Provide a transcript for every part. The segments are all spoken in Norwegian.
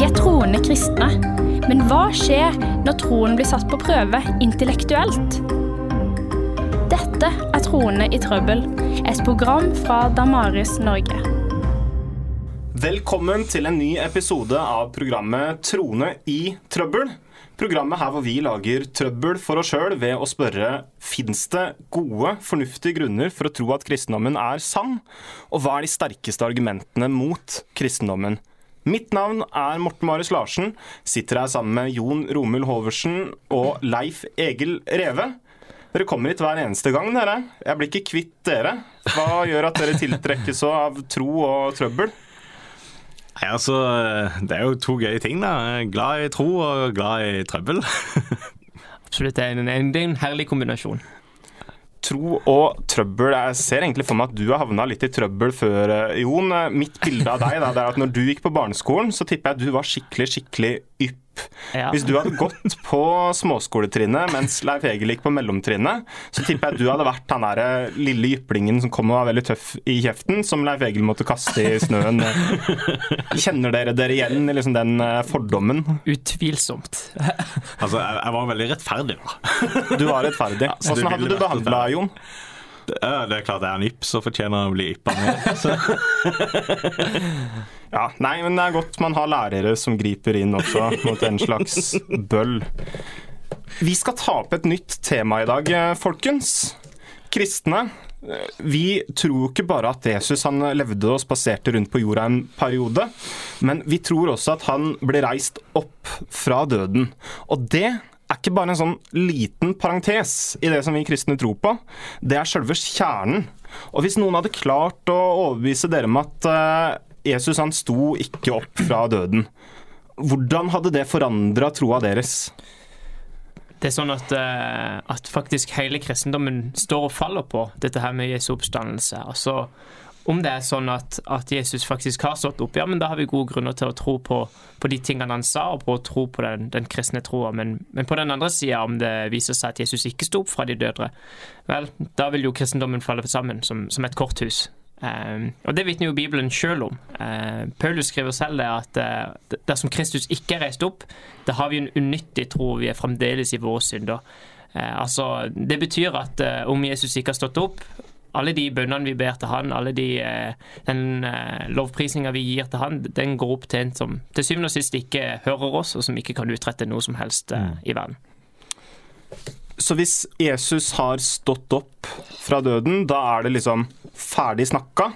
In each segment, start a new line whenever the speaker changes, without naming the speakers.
De er troende kristne. Men hva skjer når troen blir satt på prøve intellektuelt? Dette er Troende i trøbbel, et program fra Damaris Norge.
Velkommen til en ny episode av programmet Troende i trøbbel. Programmet her hvor vi lager trøbbel for oss sjøl ved å spørre fins det gode, fornuftige grunner for å tro at kristendommen er sann, og hva er de sterkeste argumentene mot kristendommen? Mitt navn er Morten Marius Larsen, sitter her sammen med Jon Romul Hoversen og Leif Egil Reve. Dere kommer hit hver eneste gang, dere. Jeg blir ikke kvitt dere. Hva gjør at dere tiltrekkes av tro og trøbbel?
Nei, altså, Det er jo to gøye ting. da. Glad i tro og glad i trøbbel.
Absolutt. Det er en, det er en herlig kombinasjon.
Tro og trøbbel. Jeg ser egentlig for meg at du har havna litt i trøbbel før, eh, Jon. Mitt bilde av deg da, det er at når du gikk på barneskolen, så tipper jeg at du var skikkelig, skikkelig ypp.
Ja.
Hvis du hadde gått på småskoletrinnet mens Leif Egil gikk på mellomtrinnet, så tipper jeg at du hadde vært han der eh, lille jyplingen som kom og var veldig tøff i kjeften, som Leif Egil måtte kaste i snøen. Kjenner dere dere igjen i liksom den eh, fordommen?
Utvilsomt.
Altså, jeg, jeg var veldig rettferdig, da.
Du var rettferdig.
Åssen
ja, hadde du behandla Jon?
Det er klart jeg er en ypp, så fortjener jeg å bli yppa med.
Ja, nei, men det er godt man har lærere som griper inn også mot en slags bøll. Vi skal ta opp et nytt tema i dag, eh, folkens. Kristne. eh, Vi tror ikke bare at Jesus han levde og spaserte rundt på jorda en periode, men vi tror også at han ble reist opp fra døden. Og det er ikke bare en sånn liten parentes i det som vi kristne tror på. Det er selve kjernen. Og hvis noen hadde klart å overbevise dere om at eh, Jesus han sto ikke opp fra døden, hvordan hadde det forandra troa deres?
Det er sånn at, eh, at faktisk hele kristendommen står og faller på dette her med Jesu oppstandelse. Altså, om det er sånn at, at Jesus faktisk har stått opp, ja, men da har vi gode grunner til å tro på, på de tingene han sa, og på å tro på den, den kristne troa. Men, men på den andre sida, om det viser seg at Jesus ikke sto opp fra de døde, vel, da vil jo kristendommen falle sammen som, som et korthus. Um, og Det vitner jo Bibelen sjøl om. Uh, Paulus skriver selv det at uh, dersom Kristus ikke er reist opp, da har vi en unyttig tro, vi er fremdeles i våre synder. Uh, altså, Det betyr at uh, om Jesus ikke har stått opp, alle de bønnene vi ber til han, alle de, uh, den uh, lovprisninga vi gir til han, den går opp til en som til syvende og sist ikke hører oss, og som ikke kan utrette noe som helst mm. i verden.
Så hvis Jesus har stått opp fra døden, da er det liksom ferdig snakka?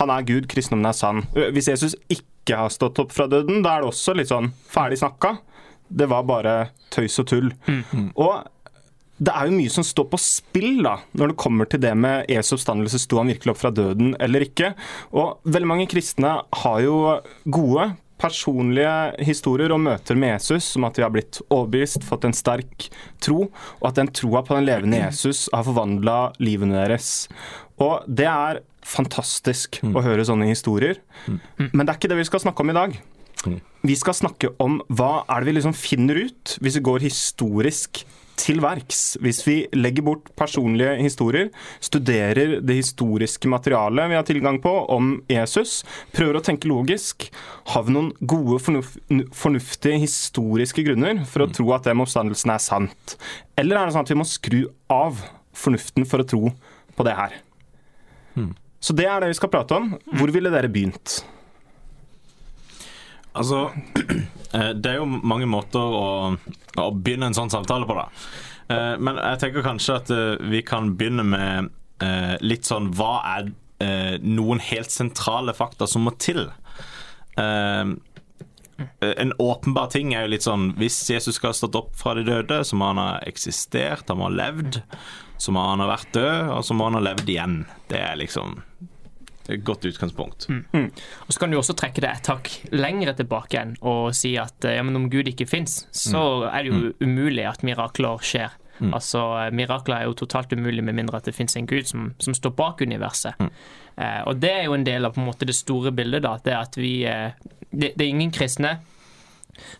Han er Gud, kristendommen er sann. Hvis Jesus ikke har stått opp fra døden, da er det også litt sånn ferdig snakka? Det var bare tøys og tull. Og det er jo mye som står på spill da, når det kommer til det med Jesu oppstandelse. Sto han virkelig opp fra døden eller ikke? Og veldig mange kristne har jo gode personlige historier og møter med Jesus om at de har blitt overbevist, fått en sterk tro, og at den troa på den levende Jesus har forvandla livene deres. Og det er fantastisk å høre sånne historier, men det er ikke det vi skal snakke om i dag. Vi skal snakke om hva er det vi liksom finner ut hvis vi går historisk til verks. Hvis vi legger bort personlige historier, studerer det historiske materialet vi har tilgang på om Jesus, prøver å tenke logisk, har vi noen gode, fornuf fornuftige historiske grunner for å tro at med oppstandelsen er sant? Eller er det sånn at vi må skru av fornuften for å tro på det her? Så det er det vi skal prate om. Hvor ville dere begynt?
Altså, eh, det er jo mange måter å, å begynne en sånn samtale på, da. Eh, Men jeg tenker kanskje at eh, vi kan begynne med litt sånn Hva er noen helt sentrale fakta som må til? En åpenbar ting er jo litt sånn Hvis Jesus skal ha stått opp fra de døde, så må han ha eksistert, han må ha levd. Så må han ha vært død, og så må han ha levd igjen. Det er liksom godt utgangspunkt.
Og Så kan du også trekke det et hakk lengre tilbake igjen og si at eh, ja, men om Gud ikke fins, så er det jo umulig at mirakler skjer. Altså, Mirakler er jo totalt umulig med mindre at det fins en gud som, som står bak universet. Eh, og Det er jo en del av på en måte det store bildet. da, det er at vi, eh, det, det er ingen kristne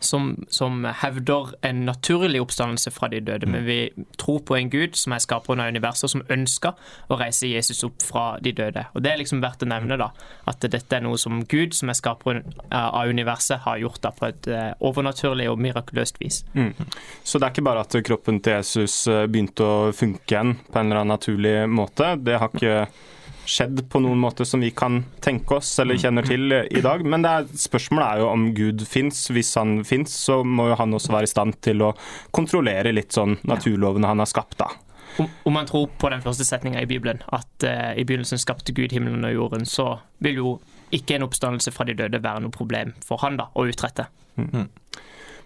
som, som hevder en naturlig oppstandelse fra de døde, men vi tror på en Gud som er skaperen av universet, og som ønsker å reise Jesus opp fra de døde. Og Det er liksom verdt å nevne da, at dette er noe som Gud, som er skaperen av universet, har gjort da på et eh, overnaturlig og mirakuløst vis.
Mm. Så det er ikke bare at kroppen til Jesus eh, begynte å funke igjen på en eller annen naturlig måte. Det har ikke skjedd på noen måte som vi kan tenke oss eller kjenner til i dag. Men er, spørsmålet er jo om Gud fins. Hvis han fins, så må jo han også være i stand til å kontrollere litt sånn naturlovene han har skapt, da.
Om, om man tror på den første setninga i Bibelen, at uh, i begynnelsen skapte Gud himmelen og jorden, så vil jo ikke en oppstandelse fra de døde være noe problem for han da, å utrette. Mm.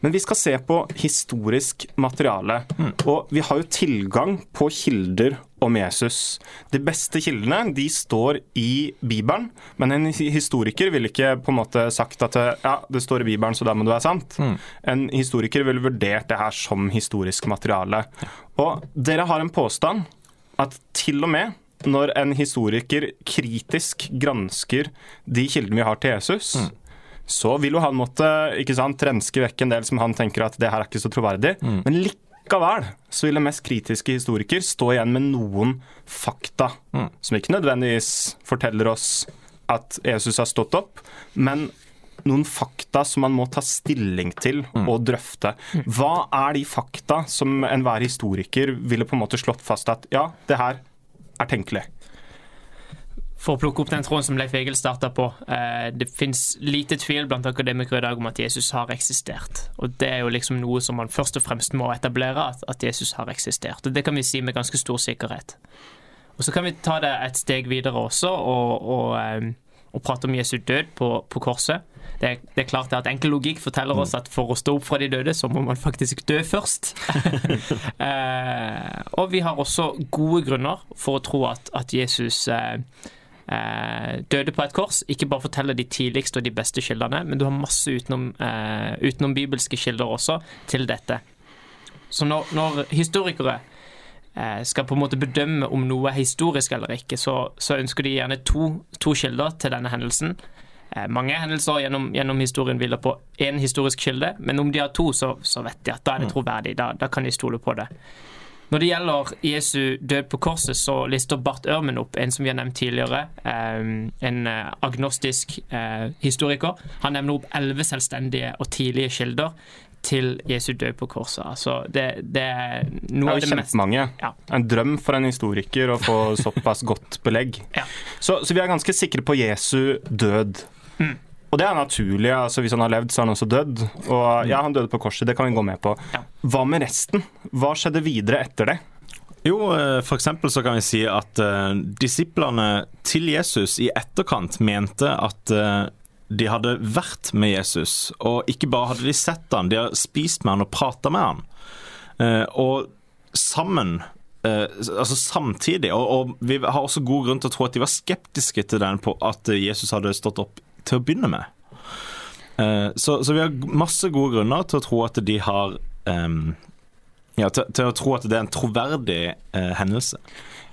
Men vi skal se på historisk materiale. Mm. Og vi har jo tilgang på kilder om Jesus. De beste kildene de står i Bibelen, men en historiker ville ikke på en måte sagt at ja, det står i Bibelen, så da må det være sant. Mm. En historiker ville vurdert det her som historisk materiale. Og dere har en påstand at til og med når en historiker kritisk gransker de kildene vi har til Jesus, mm så vil jo han måtte ikke sant, renske vekk en del som han tenker at det her er ikke så troverdig. Mm. Men likevel så vil den mest kritiske historiker stå igjen med noen fakta mm. som ikke nødvendigvis forteller oss at Jesus har stått opp, men noen fakta som man må ta stilling til mm. og drøfte. Hva er de fakta som enhver historiker ville på en måte slått fast at ja, det her er tenkelig?
For å plukke opp den tråden som Leif Egil starta på. Eh, det fins lite tvil blant akademikere i dag om at Jesus har eksistert. Og det er jo liksom noe som man først og fremst må etablere, at Jesus har eksistert. Og det kan vi si med ganske stor sikkerhet. Og så kan vi ta det et steg videre også og, og, eh, og prate om Jesu død på, på korset. Det, det, er klart at Enkel logikk forteller oss at for å stå opp fra de døde, så må man faktisk dø først. eh, og vi har også gode grunner for å tro at, at Jesus eh, døde på et kors. Ikke bare forteller de tidligste og de beste kildene, men du har masse utenom, eh, utenom bibelske kilder også til dette. Så når, når historikere eh, skal på en måte bedømme om noe er historisk eller ikke, så, så ønsker de gjerne to, to, kilder til denne hendelsen. Eh, mange hendelser gjennom, gjennom historien hviler på én historisk kilde, men om de har to, så, så vet de at da er det mm. troverdig. Da, da kan de stole på det. Når det gjelder Jesu død på korset, så lister Barth Ørmen opp en som vi har nevnt tidligere, eh, en eh, agnostisk eh, historiker. Han nevner opp elleve selvstendige og tidlige kilder til Jesu død på korset. Altså, det, det, er noe
det mest mange. Ja. En drøm for en historiker å få såpass godt belegg. Ja. Så, så, vi er ganske sikre på Jesu død. Mm. Og det er naturlig. altså Hvis han har levd, så har han også dødd. Og ja, han døde på korset, det kan vi gå med på. Hva med resten? Hva skjedde videre etter det?
Jo, for f.eks. så kan vi si at uh, disiplene til Jesus i etterkant mente at uh, de hadde vært med Jesus. Og ikke bare hadde de sett han, de har spist med han og prata med han. Uh, og sammen altså samtidig, og, og, vi har også god grunn til å tro at de var skeptiske til den på at Jesus hadde stått opp til å begynne med. Uh, så, så, vi har masse gode grunner til å tro at de har um, ja, til, til, å tro at det er en troverdig uh, hendelse.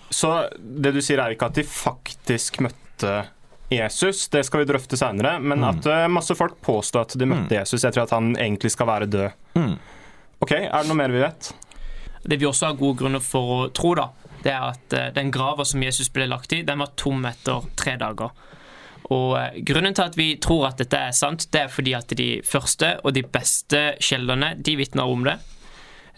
Så det du sier er ikke at de faktisk møtte Jesus, det skal vi drøfte senere, men mm. at uh, masse folk påstår at de møtte mm. Jesus etter at han egentlig skal være død. Mm. Ok, Er det noe mer vi vet?
Det vi også har gode grunner for å tro, da, det er at den grava som Jesus ble lagt i, den var tom etter tre dager. Og eh, Grunnen til at vi tror at dette er sant, det er fordi at de første og de beste kildene de vitner om det.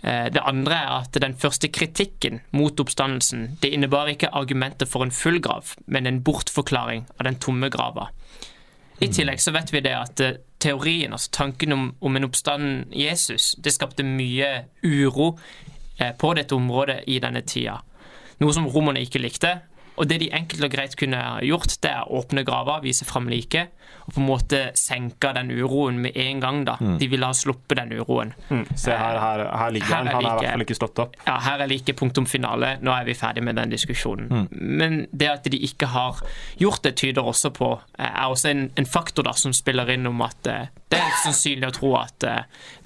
Eh, det andre er at den første kritikken mot oppstandelsen det innebar ikke argumenter for en full grav, men en bortforklaring av den tomme grava. I mm. tillegg så vet vi det at eh, teorien, altså tanken om, om en oppstanden Jesus, det skapte mye uro på dette området i denne tida. Noe som romerne ikke likte, og det de enkelt og greit kunne gjort, det er å åpne grava, vise fram liket, og på en måte senke den uroen med en gang. da. Mm. De ville ha sluppet den uroen.
Mm. Se her, her, her ligger han, han er i hvert fall ikke stått opp.
Ja, her er like punktum finale. Nå er vi ferdig med den diskusjonen. Mm. Men det at de ikke har gjort det, tyder også på eh, er også en, en faktor da som spiller inn om at uh, det er sannsynlig å tro at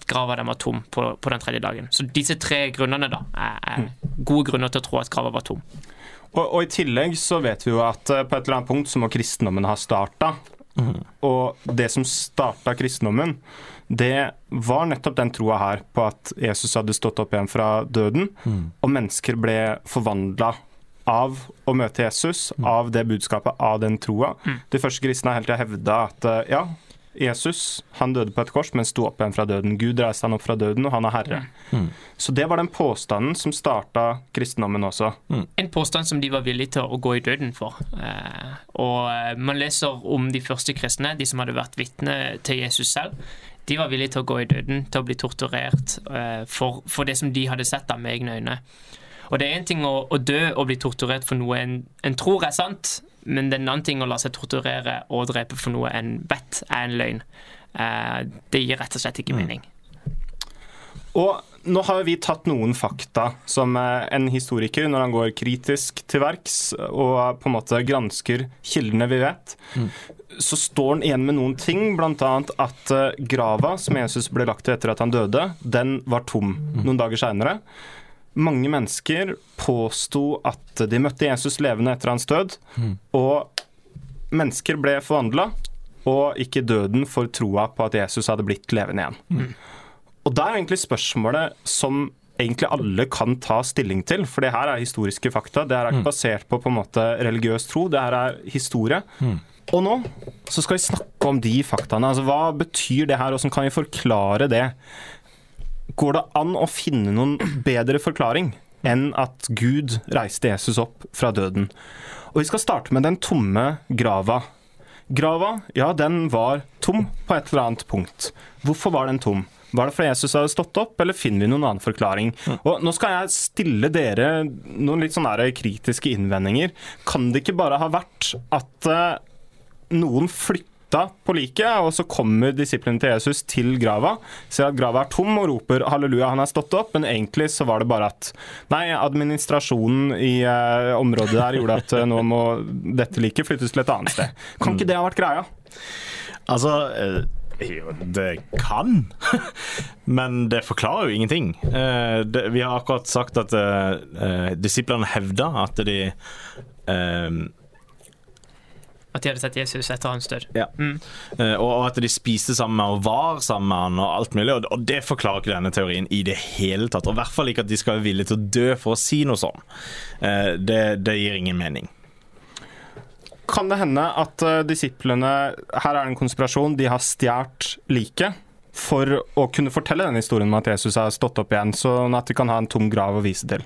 grava den var tom på, på, den tredje dagen. Så disse tre grunnene da er, er mm. gode grunner til å tro at grava var tom.
Og, og, I tillegg så vet vi jo at eh, på et eller annet punkt så må kristendommen ha starta. Og det som starta kristendommen, det var nettopp den troa her på at Jesus hadde stått opp igjen fra døden, og mennesker ble forvandla av å møte Jesus, av det budskapet, av den troa. De første kristne har hele tida hevda at eh, ja, Jesus han døde på et kors, men sto opp igjen fra døden. Gud reiste han opp fra døden, og han er herre. Så det var den påstanden som starta kristendommen også.
En påstand som de var villige til å gå i døden for. Eh, og eh, man leser om de første kristne, de som hadde vært vitne til Jesus selv. De var villige til å gå i døden, til å bli torturert eh, for, for det som de hadde sett da med egne øyne. Og det er én ting å, å dø og bli torturert for noe en, en tror er sant, men det er en annen ting å la seg torturere og drepe for noe en vet er en løgn. Eh, det gir rett og slett ikke mening.
Og nå har vi tatt noen fakta som eh, en historiker, når han går kritisk til verks og på en måte gransker kildene vi vet, så står han igjen med noen ting, bl.a. at eh, grava som Jesus ble lagt til etter at han døde, den var tom noen dager seinere. Mange mennesker påsto at de møtte Jesus levende etter hans død, og mennesker ble forvandla, og ikke døden for troa på at Jesus hadde blitt levende igjen. Og det er egentlig spørsmålet som egentlig alle kan ta stilling til, for det her er historiske fakta. Det her er ikke basert på på en måte religiøs tro, det her er historie. Og nå så skal vi snakke om de faktaene. Altså, hva betyr det her, og hvordan kan vi forklare det? Går det an å finne noen bedre forklaring enn at Gud reiste Jesus opp fra døden? Og vi skal starte med den tomme grava. Grava, ja, den var tom på et eller annet punkt. Hvorfor var den tom? Var det fordi Jesus hadde stått opp, eller finner vi noen annen forklaring? Og Nå skal jeg stille dere noen litt sånne kritiske innvendinger. Kan det ikke bare ha vært at noen noen flytta på liket, og så kommer disiplene til Jesus til grava, ser at grava er tom og roper 'halleluja, han er stått opp', men egentlig så var det bare at nei, administrasjonen i eh, området der gjorde at eh, nå må dette liket flyttes til et annet sted. Kan ikke det ha vært greia?
Altså eh, det kan, men det forklarer jo ingenting. Eh, vi har akkurat sagt at disiplene hevda at de
At de hadde sett Jesus etter hans død.
Ja. Mm. og og at de spiste sammen med og var sammen med han og alt mulig. Og, det forklarer ikke denne teorien i det hele tatt. Og i hvert fall ikke at de skal være villige til å dø for å si noe sånn. Uh, det, det gir ingen mening.
Kan det hende at uh, disiplene Her er det en konspirasjon. De har stjålet liket for å kunne fortelle denne historien om at Jesus har stått opp igjen, sånn at de kan ha en tom grav å vise til.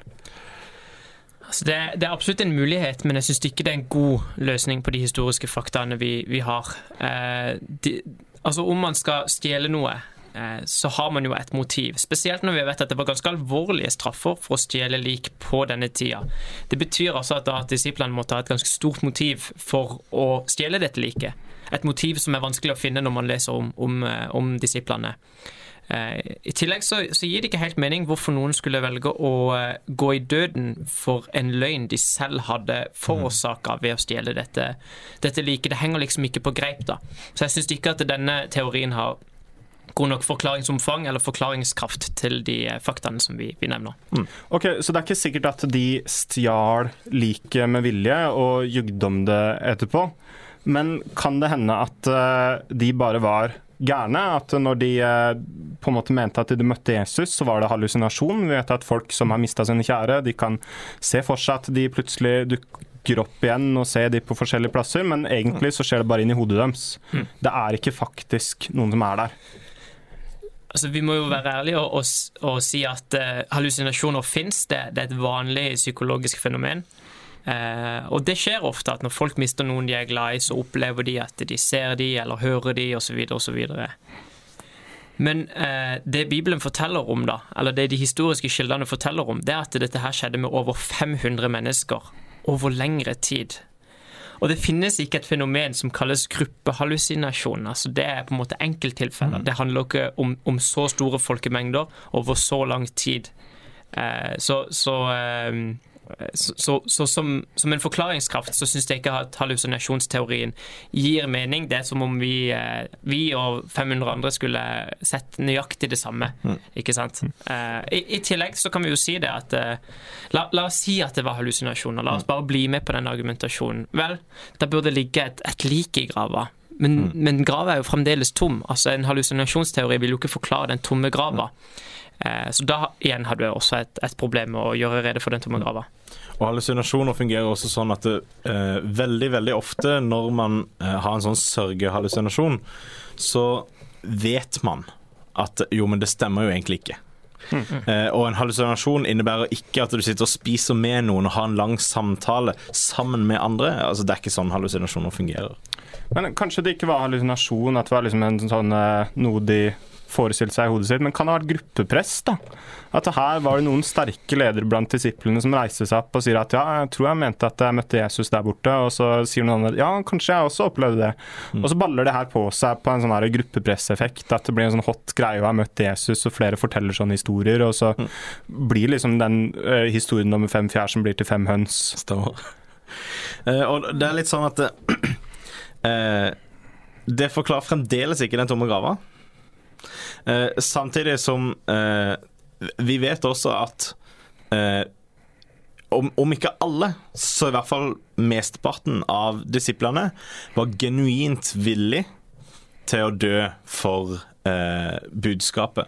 Altså det, det er absolutt en mulighet, men jeg syns ikke det er en god løsning på de historiske faktaene vi, vi har. Eh, de, altså Om man skal stjele noe, eh, så har man jo et motiv. Spesielt når vi vet at det var ganske alvorlige straffer for å stjele lik på denne tida. Det betyr altså at, at disiplene måtte ha et ganske stort motiv for å stjele dette liket. Et motiv som er vanskelig å finne når man leser om, om, eh, om disiplene. Eh, I tillegg så, så gir det ikke helt mening hvorfor noen skulle velge å eh, gå i døden for en løgn de selv hadde forårsaka ved å stjele dette, dette liket. Det henger liksom ikke på greip, da. Så jeg syns ikke at denne teorien har god nok forklaringsomfang eller forklaringskraft til de eh, faktaene som vi, vi nevner.
Ok, Så det er ikke sikkert at de stjal liket med vilje og jugde om det etterpå. Men kan det hende at de bare var gærne? At når de eh, på en måte mente at de møtte Jesus, så var det hallusinasjon? Vi vet at folk som har mista sine kjære, de kan se for seg at de plutselig dukker opp igjen og ser de på forskjellige plasser, men egentlig så skjer det bare inn i hodet deres. Det er ikke faktisk noen som er der.
Altså, vi må jo være ærlige og, og, og si at uh, hallusinasjoner fins. Det, det er et vanlig psykologisk fenomen. Eh, og det skjer ofte at når folk mister noen de er glad i, så opplever de at de ser de eller hører de osv. osv. Men eh, det Bibelen forteller om, da, eller det de historiske kildene forteller om, det er at dette her skjedde med over 500 mennesker over lengre tid. Og det finnes ikke et fenomen som kalles gruppehallusinasjon. altså Det er på en måte enkelttilfeller. Det handler ikke om, om så store folkemengder over så lang tid. Eh, så så, eh, så, så, så som, som en forklaringskraft så syns jeg ikke at hallusinasjonsteorien gir mening. Det er som om vi, eh, vi og 500 andre skulle sett nøyaktig det samme. Ikke sant? Eh, i, I tillegg så kan vi jo si det at eh, la, la oss si at det var hallusinasjoner. La oss bare bli med på den argumentasjonen. Vel, da burde det ligge et, et lik i grava. men, men grava er jo fremdeles tom. Altså En hallusinasjonsteori vil jo ikke forklare den tomme grava. Eh, så da igjen har du også et, et problem med å gjøre rede for den tomme grava.
Og hallusinasjoner fungerer også sånn at det, eh, veldig, veldig ofte når man eh, har en sånn sørgehallusinasjon, så vet man at jo, men det stemmer jo egentlig ikke. Eh, og en hallusinasjon innebærer ikke at du sitter og spiser med noen og har en lang samtale sammen med andre. Altså Det er ikke sånn hallusinasjoner fungerer.
Men kanskje det ikke var hallusinasjon, at det var liksom en sånn eh, noe de forestilte seg i hodet sitt, men kan det ha vært gruppepress? da? At her var det noen sterke ledere blant disiplene som reiste seg opp og sier at ja, jeg tror jeg mente at jeg møtte Jesus der borte, og så sier noen andre ja, kanskje jeg også opplevde det. Og så baller det her på seg på en sånn gruppepresseffekt, at det blir en sånn hot greie å ha møtt Jesus, og flere forteller sånne historier, og så blir liksom den uh, historien om fem fjær som blir til fem høns.
Stemmer. Uh, og det er litt sånn at uh, Det forklarer fremdeles ikke den tomme grava. Eh, samtidig som eh, vi vet også at eh, om, om ikke alle, så i hvert fall mesteparten av disiplene var genuint villig til å dø for eh, budskapet.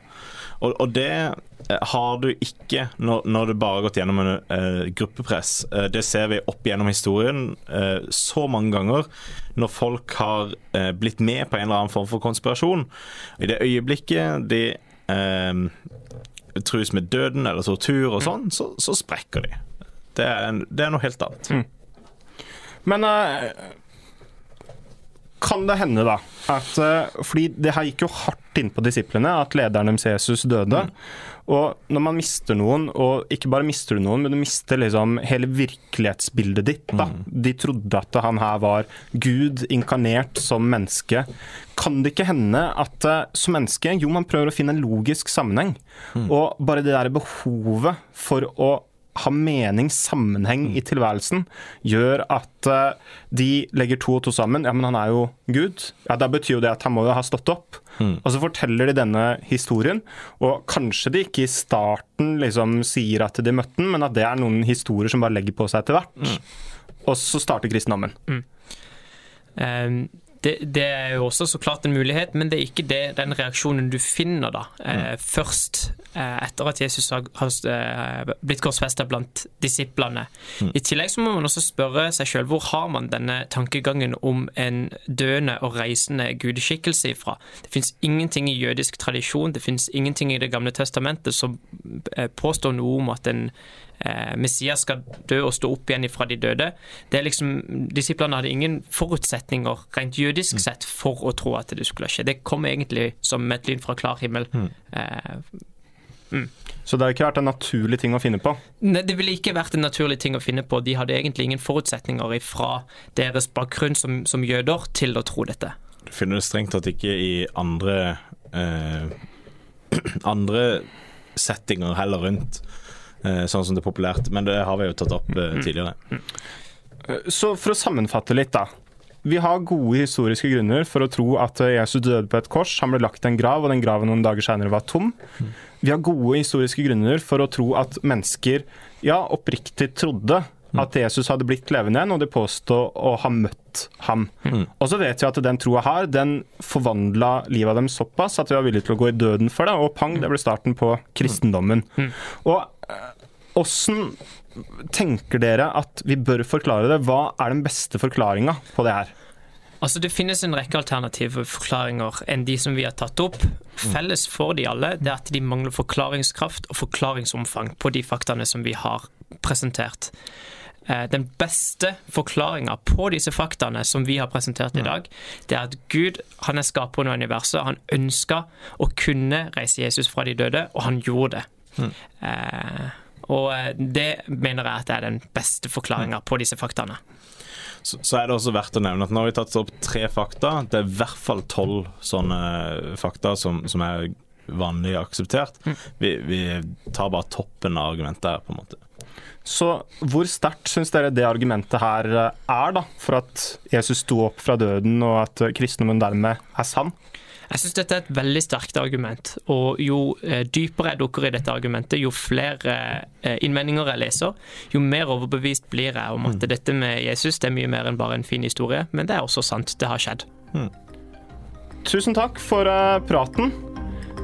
Og, og det eh, har du ikke når, når du bare har gått gjennom en uh, gruppepress. Uh, det ser vi opp gjennom historien uh, så mange ganger. Når folk har blitt med på en eller annen form for konspirasjon. I det øyeblikket de trues med døden eller tortur og sånn, så, så sprekker de. Det er, en, det er noe helt annet.
Men eh, kan det hende, da, at eh, Fordi det her gikk jo hardt inn på disiplene, at lederen deres Jesus døde. Og når man mister noen, og ikke bare mister du noen, men du mister liksom hele virkelighetsbildet ditt, da. De trodde at han her var Gud inkarnert som menneske. Kan det ikke hende at eh, som menneske, jo, man prøver å finne en logisk sammenheng. Og bare det der behovet for å ha mening, sammenheng i tilværelsen, gjør at eh, de legger to og to sammen. Ja, men han er jo Gud. Ja, Da betyr jo det at han må jo ha stått opp. Og så forteller de denne historien, og kanskje de ikke i starten liksom sier at de møtte den, men at det er noen historier som bare legger på seg etter hvert. Og så starter kristendommen.
Eh, det, det er jo også så klart en mulighet, men det er ikke det, den reaksjonen du finner da. Eh, først eh, etter at Jesus har, har eh, blitt korsfesta blant disiplene. I tillegg så må man også spørre seg sjøl hvor har man denne tankegangen om en døende og reisende gudeskikkelse ifra. Det fins ingenting i jødisk tradisjon, det fins ingenting i Det gamle testamentet som eh, påstår noe om at en Messias skal dø og stå opp igjen fra de døde. Det er liksom, Disiplene hadde ingen forutsetninger rent jødisk sett for å tro at det skulle skje. Det kom egentlig som et lyn fra klar himmel. Eh,
Så det har ikke vært en naturlig ting å finne på.
Nei, Det ville ikke vært en naturlig ting å finne på. De hadde egentlig ingen forutsetninger fra deres bakgrunn som, som jøder til å tro dette.
Du finner det strengt tatt ikke i andre eh, andre settinger heller rundt, eh, sånn som det er populært. Men det har vi jo tatt opp eh, tidligere.
Så for å sammenfatte litt, da. Vi har gode historiske grunner for å tro at Jesus døde på et kors. Han ble lagt i en grav, og den graven noen dager senere var tom. Vi har gode historiske grunner for å tro at mennesker ja, oppriktig trodde at Jesus hadde blitt levende igjen, og de påstod å ha møtt ham. Og så vet vi at den troa her, den forvandla livet av dem såpass at de var villige til å gå i døden for det, og pang, det ble starten på kristendommen. Og eh, åssen tenker dere at vi bør forklare det? Hva er den beste forklaringa på det her?
Altså Det finnes en rekke alternative forklaringer enn de som vi har tatt opp. Felles for de alle det er at de mangler forklaringskraft og forklaringsomfang på de faktaene som vi har presentert. Eh, Den beste forklaringa på disse faktaene som vi har presentert i dag, det er at Gud han er skaperen av universet. Han ønska å kunne reise Jesus fra de døde, og han gjorde det. Eh, og eh, det mener jeg at er den beste forklaringa på disse faktaene.
Så, så er det også verdt å nevne at nå har vi tatt opp tre fakta. Det er i hvert fall tolv sånne fakta som, som er vanlig akseptert. Vi, vi tar bare toppen av argumentet her, på en måte.
Så hvor sterkt syns dere det argumentet her eh, er, da, for at Jesus sto opp fra døden, og at eh, kristendommen dermed er sann?
Jeg syns dette er et veldig sterkt argument, og jo eh, dypere jeg dukker i dette argumentet, jo flere eh, innvendinger jeg leser, jo mer overbevist blir jeg om at dette med Jesus det er mye mer enn bare en fin historie, men det er også sant, det har skjedd.
Mm.
tusen takk for eh, praten.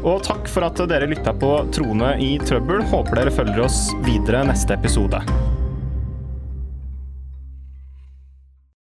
Og takk for at dere lytta på Trone i trøbbel. Håper dere følger oss videre neste episode.